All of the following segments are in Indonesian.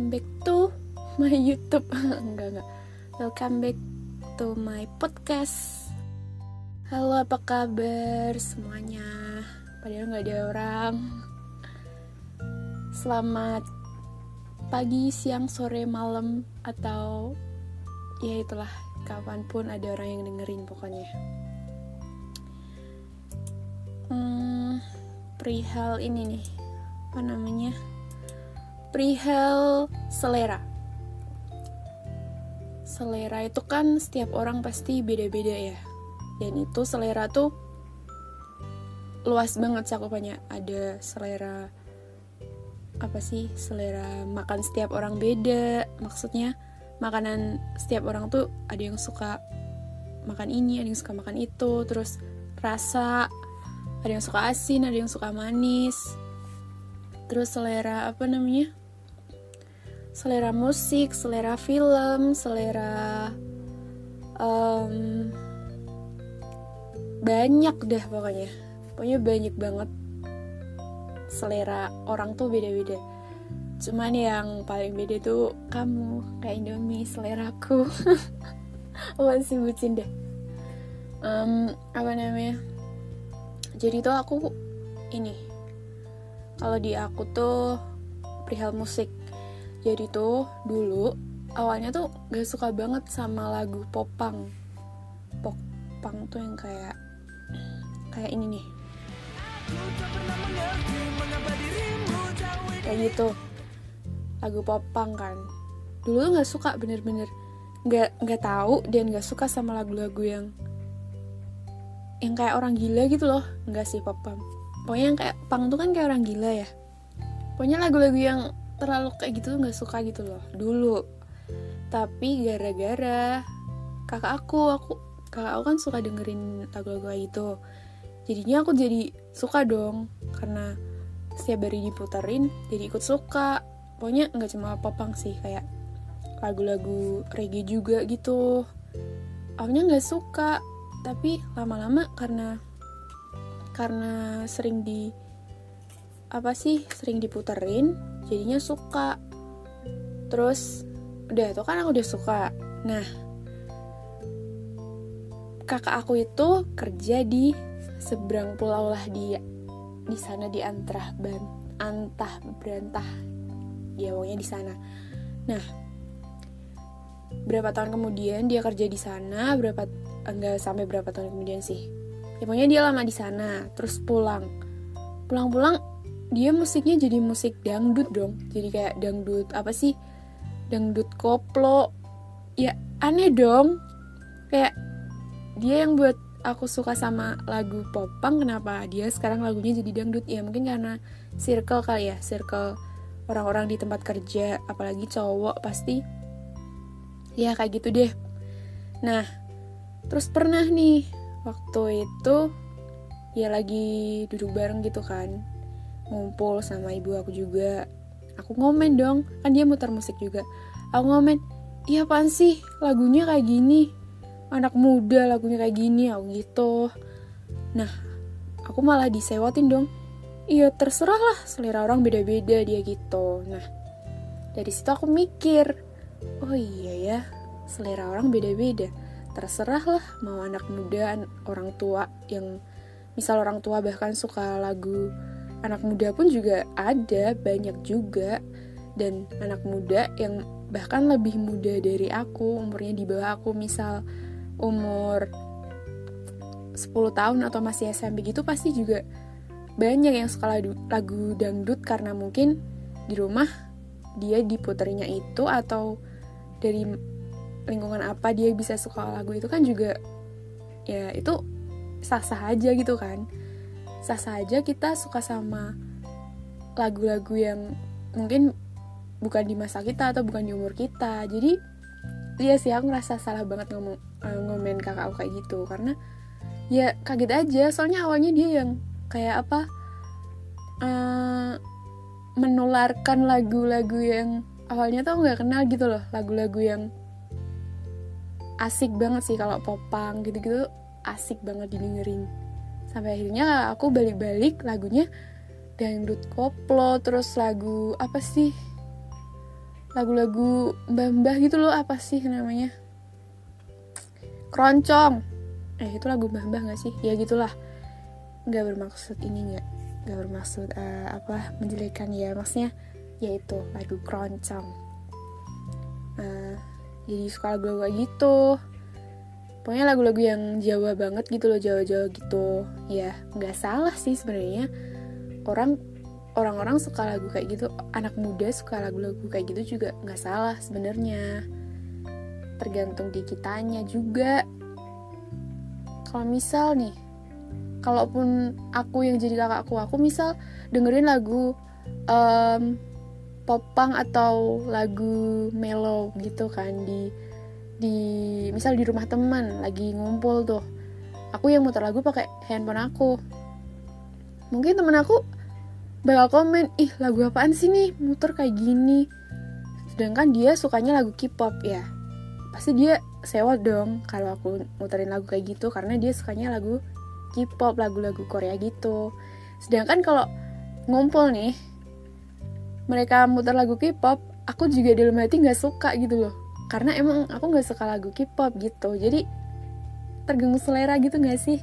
welcome back to my YouTube. enggak enggak. Welcome back to my podcast. Halo, apa kabar semuanya? Padahal nggak ada orang. Selamat pagi, siang, sore, malam, atau ya itulah kapan pun ada orang yang dengerin pokoknya. Hmm, perihal ini nih, apa namanya? Perihal selera. Selera itu kan setiap orang pasti beda-beda ya. Dan itu selera tuh luas banget cakupannya. Ada selera apa sih? Selera makan setiap orang beda. Maksudnya makanan setiap orang tuh ada yang suka makan ini, ada yang suka makan itu, terus rasa ada yang suka asin, ada yang suka manis. Terus selera apa namanya? Selera musik, selera film, selera um, banyak deh pokoknya. Pokoknya banyak banget selera orang tuh beda-beda. Cuman yang paling beda tuh kamu kayak Indomie seleraku. Masih bucin deh. Um, apa namanya? Jadi tuh aku ini kalau di aku tuh perihal musik jadi tuh dulu awalnya tuh gak suka banget sama lagu popang popang tuh yang kayak kayak ini nih. Kayak gitu. Lagu popang kan. Dulu tuh gak suka bener-bener. Nggak nggak tahu dan gak suka sama lagu-lagu yang yang kayak orang gila gitu loh. Nggak sih popang pokoknya yang kayak pang tuh kan kayak orang gila ya. Pokoknya lagu-lagu yang terlalu kayak gitu nggak suka gitu loh dulu. Tapi gara-gara kakak aku aku kakak aku kan suka dengerin lagu-lagu gitu. Jadinya aku jadi suka dong karena setiap hari diputerin jadi ikut suka. Pokoknya nggak cuma popang sih kayak lagu-lagu reggae juga gitu. Awalnya nggak suka tapi lama-lama karena karena sering di apa sih sering diputerin jadinya suka. Terus udah tuh kan aku udah suka. Nah kakak aku itu kerja di seberang pulau lah dia di sana di antah ban antah berantah ya pokoknya di sana. Nah berapa tahun kemudian dia kerja di sana berapa enggak sampai berapa tahun kemudian sih. Ya pokoknya dia lama di sana terus pulang. Pulang-pulang dia musiknya jadi musik dangdut dong. Jadi kayak dangdut apa sih? Dangdut koplo. Ya aneh dong. Kayak dia yang buat aku suka sama lagu popang kenapa dia sekarang lagunya jadi dangdut? Ya mungkin karena circle kali ya circle orang-orang di tempat kerja apalagi cowok pasti. Ya kayak gitu deh. Nah terus pernah nih waktu itu ya lagi duduk bareng gitu kan ngumpul sama ibu aku juga. Aku ngomen dong kan dia muter musik juga. Aku ngomen iya apaan sih? Lagunya kayak gini. Anak muda lagunya kayak gini. Aku gitu. Nah aku malah disewatin dong. Iya terserah lah selera orang beda-beda dia gitu. Nah dari situ aku mikir oh iya ya selera orang beda-beda. Terserah lah mau anak muda orang tua yang misal orang tua bahkan suka lagu anak muda pun juga ada banyak juga. Dan anak muda yang bahkan lebih muda dari aku umurnya di bawah aku misal umur 10 tahun atau masih SMP gitu pasti juga banyak yang suka lagu, dangdut karena mungkin di rumah dia diputerinya itu atau dari lingkungan apa dia bisa suka lagu itu kan juga ya itu sah-sah aja gitu kan sah saja kita suka sama lagu-lagu yang mungkin bukan di masa kita atau bukan di umur kita. Jadi iya sih aku ngerasa salah banget ngomong uh, ngomen kakak aku kayak gitu. Karena ya kaget aja. Soalnya awalnya dia yang kayak apa uh, menularkan lagu-lagu yang awalnya tuh nggak kenal gitu loh. Lagu-lagu yang asik banget sih. Kalau popang gitu-gitu asik banget didengerin sampai akhirnya aku balik-balik lagunya dangdut koplo terus lagu apa sih? Lagu-lagu mbah-mbah gitu loh apa sih namanya? Keroncong. Eh itu lagu mbah-mbah gak sih? Ya gitulah. Nggak bermaksud ini nggak nggak bermaksud uh, apa menjelekan ya. Maksudnya yaitu lagu keroncong. Uh, jadi suka lagu-lagu gitu pokoknya lagu-lagu yang Jawa banget gitu loh Jawa-Jawa gitu. Ya nggak salah sih sebenarnya. Orang orang-orang suka lagu kayak gitu. Anak muda suka lagu-lagu kayak gitu juga nggak salah sebenarnya. Tergantung di kitanya juga. Kalau misal nih kalaupun aku yang jadi kakakku aku misal dengerin lagu um, popang atau lagu mellow gitu kan di di misal di rumah teman lagi ngumpul tuh. Aku yang muter lagu pakai handphone aku. Mungkin temen aku bakal komen ih lagu apaan sih nih? Muter kayak gini. Sedangkan dia sukanya lagu K-pop ya. Pasti dia sewa dong kalau aku muterin lagu kayak gitu karena dia sukanya lagu K-pop lagu-lagu Korea gitu. Sedangkan kalau ngumpul nih mereka muter lagu K-pop aku juga dalam hati nggak suka gitu loh karena emang aku nggak suka lagu K-pop gitu. Jadi terganggu selera gitu nggak sih?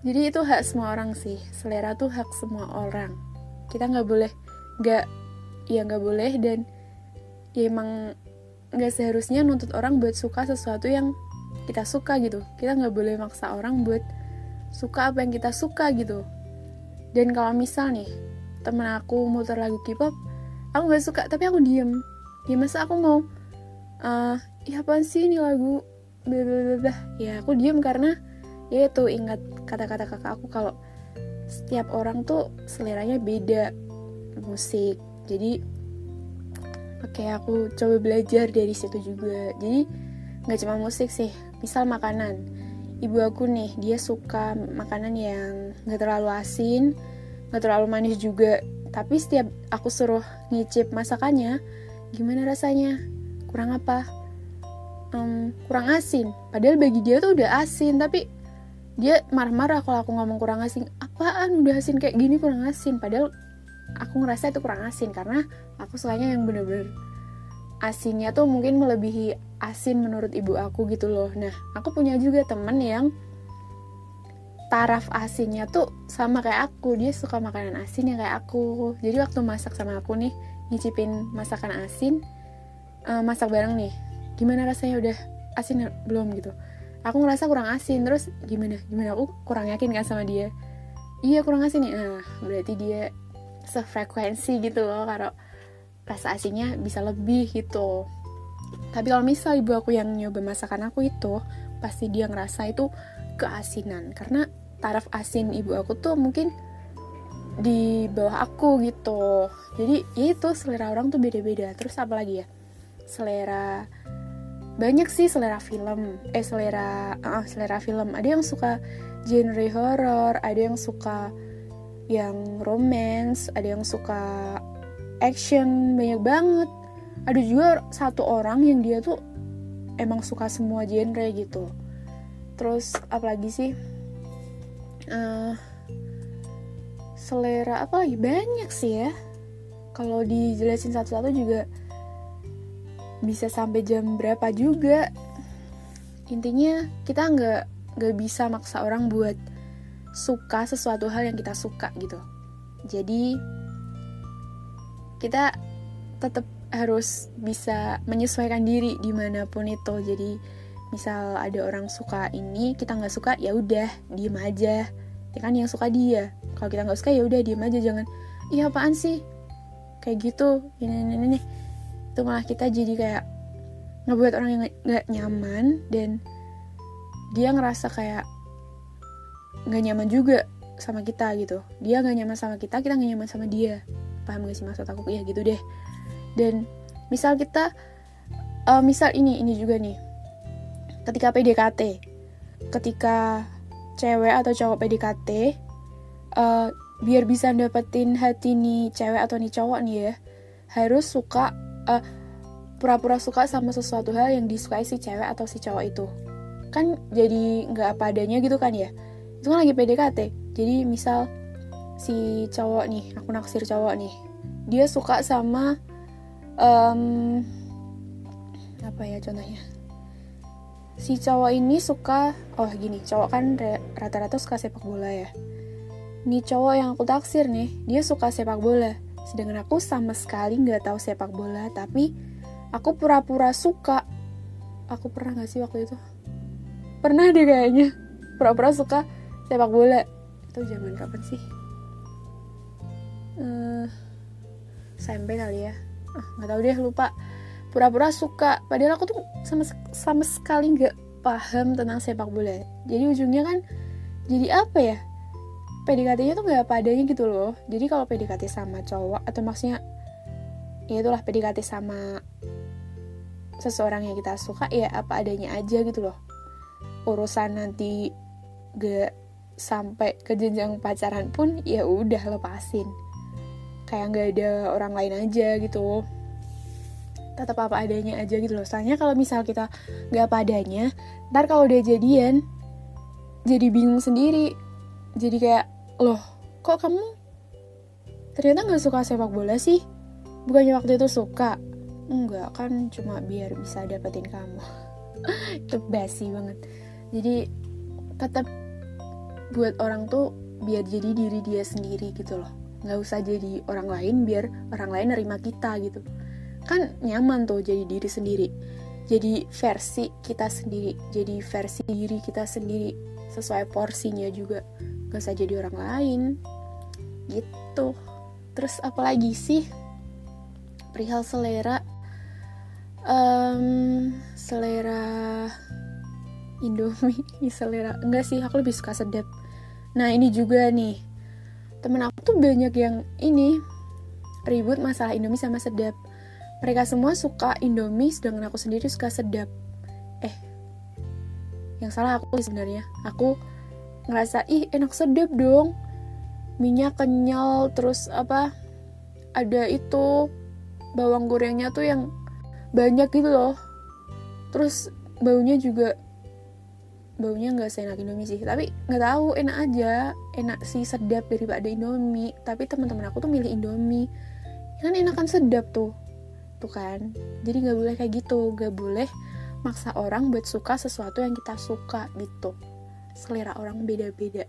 Jadi itu hak semua orang sih. Selera tuh hak semua orang. Kita nggak boleh nggak ya nggak boleh dan ya emang nggak seharusnya nuntut orang buat suka sesuatu yang kita suka gitu. Kita nggak boleh maksa orang buat suka apa yang kita suka gitu. Dan kalau misal nih temen aku muter lagu K-pop aku nggak suka tapi aku diem. Ya masa aku mau uh, ya apa sih ini lagu? Blah, ya aku diem karena ya itu ingat kata-kata kakak aku kalau setiap orang tuh seleranya beda musik. Jadi oke okay, aku coba belajar dari situ juga. Jadi nggak cuma musik sih misal makanan. Ibu aku nih dia suka makanan yang nggak terlalu asin nggak terlalu manis juga. Tapi setiap aku suruh ngicip masakannya gimana rasanya kurang apa? Um, kurang asin. Padahal bagi dia tuh udah asin tapi dia marah-marah kalau aku ngomong kurang asin. Apaan udah asin kayak gini kurang asin? Padahal aku ngerasa itu kurang asin karena aku sukanya yang bener-bener asinnya tuh mungkin melebihi asin menurut ibu aku gitu loh. Nah aku punya juga temen yang taraf asinnya tuh sama kayak aku. Dia suka makanan asin yang kayak aku. Jadi waktu masak sama aku nih nyicipin masakan asin uh, masak bareng nih. Gimana rasanya? Udah asin belum gitu. Aku ngerasa kurang asin. Terus gimana? Gimana? Aku kurang yakin kan sama dia? Iya kurang asin nih. Nah berarti dia sefrekuensi gitu loh kalau rasa asinnya bisa lebih gitu. Tapi kalau misal ibu aku yang nyoba masakan aku itu pasti dia ngerasa itu keasinan. Karena taraf asin ibu aku tuh mungkin di bawah aku gitu. Jadi ya itu selera orang tuh beda-beda. Terus apa lagi ya selera banyak sih selera film. Eh selera uh, selera film. Ada yang suka genre horror ada yang suka yang romance ada yang suka action banyak banget. Ada juga satu orang yang dia tuh emang suka semua genre gitu. Terus apalagi sih? Uh, selera apa lagi? Banyak sih ya. Kalau dijelasin satu-satu juga bisa sampai jam berapa juga. Intinya kita nggak nggak bisa maksa orang buat suka sesuatu hal yang kita suka gitu. Jadi kita tetap harus bisa menyesuaikan diri di mana pun itu. Jadi misal ada orang suka ini kita nggak suka ya udah diem aja. Ya kan yang suka dia. Kalau kita nggak suka ya udah diem aja. Jangan iya apaan sih? Kayak gitu. Ini ini ini itu malah kita jadi kayak ngebuat orang yang nggak nyaman dan dia ngerasa kayak nggak nyaman juga sama kita gitu. Dia nggak nyaman sama kita kita nggak nyaman sama dia. Paham gak sih maksud aku? Ya gitu deh. Dan misal kita uh, misal ini ini juga nih. Ketika PDKT ketika cewek atau cowok PDKT uh, biar bisa dapetin hati nih cewek atau nih cowok nih ya harus suka uh, pura-pura suka sama sesuatu hal yang disukai si cewek atau si cowok itu. Kan jadi nggak apa adanya gitu kan ya? Itu kan lagi PDKT jadi misal si cowok nih aku naksir cowok nih. Dia suka sama um, apa ya contohnya? Si cowok ini suka oh gini cowok kan rata-rata suka sepak bola ya. Nih cowok yang aku taksir nih dia suka sepak bola sedangkan aku sama sekali nggak tahu sepak bola tapi aku pura-pura suka. Aku pernah nggak sih waktu itu? Pernah deh kayaknya. Pura-pura suka sepak bola. Itu zaman kapan sih? Uh, SMP kali ya. Ah nggak tahu deh lupa. Pura-pura suka. Padahal aku tuh sama sama sekali nggak paham tentang sepak bola. Jadi ujungnya kan jadi apa ya PDKT-nya tuh nggak apa adanya gitu loh. Jadi kalau PDKT sama cowok atau maksudnya ya itulah PDKT sama seseorang yang kita suka ya apa adanya aja gitu loh. Urusan nanti gak sampai ke jenjang pacaran pun ya udah lepasin. Kayak nggak ada orang lain aja gitu. Tetap apa adanya aja gitu loh. Soalnya kalau misal kita nggak apa adanya ntar kalau udah jadian jadi bingung sendiri jadi kayak loh kok kamu ternyata nggak suka sepak bola sih? Bukannya waktu itu suka? Enggak kan cuma biar bisa dapetin kamu. Itu basi banget. Jadi tetap buat orang tuh biar jadi diri dia sendiri gitu loh. Nggak usah jadi orang lain biar orang lain nerima kita gitu. Kan nyaman tuh jadi diri sendiri. Jadi versi kita sendiri jadi versi diri kita sendiri sesuai porsinya juga gak usah jadi orang lain. Gitu. Terus apalagi sih? Perihal selera. Um, selera Indomie. Selera. Enggak sih aku lebih suka sedap. Nah ini juga nih. Temen aku tuh banyak yang ini ribut masalah Indomie sama sedap. Mereka semua suka Indomie sedangkan aku sendiri suka sedap. Eh yang salah aku sebenarnya. Aku ngerasa ih enak sedap dong. Minyak kenyal terus apa ada itu bawang gorengnya tuh yang banyak gitu loh. Terus baunya juga baunya nggak seenak Indomie sih. Tapi nggak tahu enak aja. Enak sih sedap daripada Indomie. Tapi teman-teman aku tuh milih Indomie. Kan enakan sedap tuh. Gitu kan. Jadi nggak boleh kayak gitu. Nggak boleh maksa orang buat suka sesuatu yang kita suka gitu selera orang beda-beda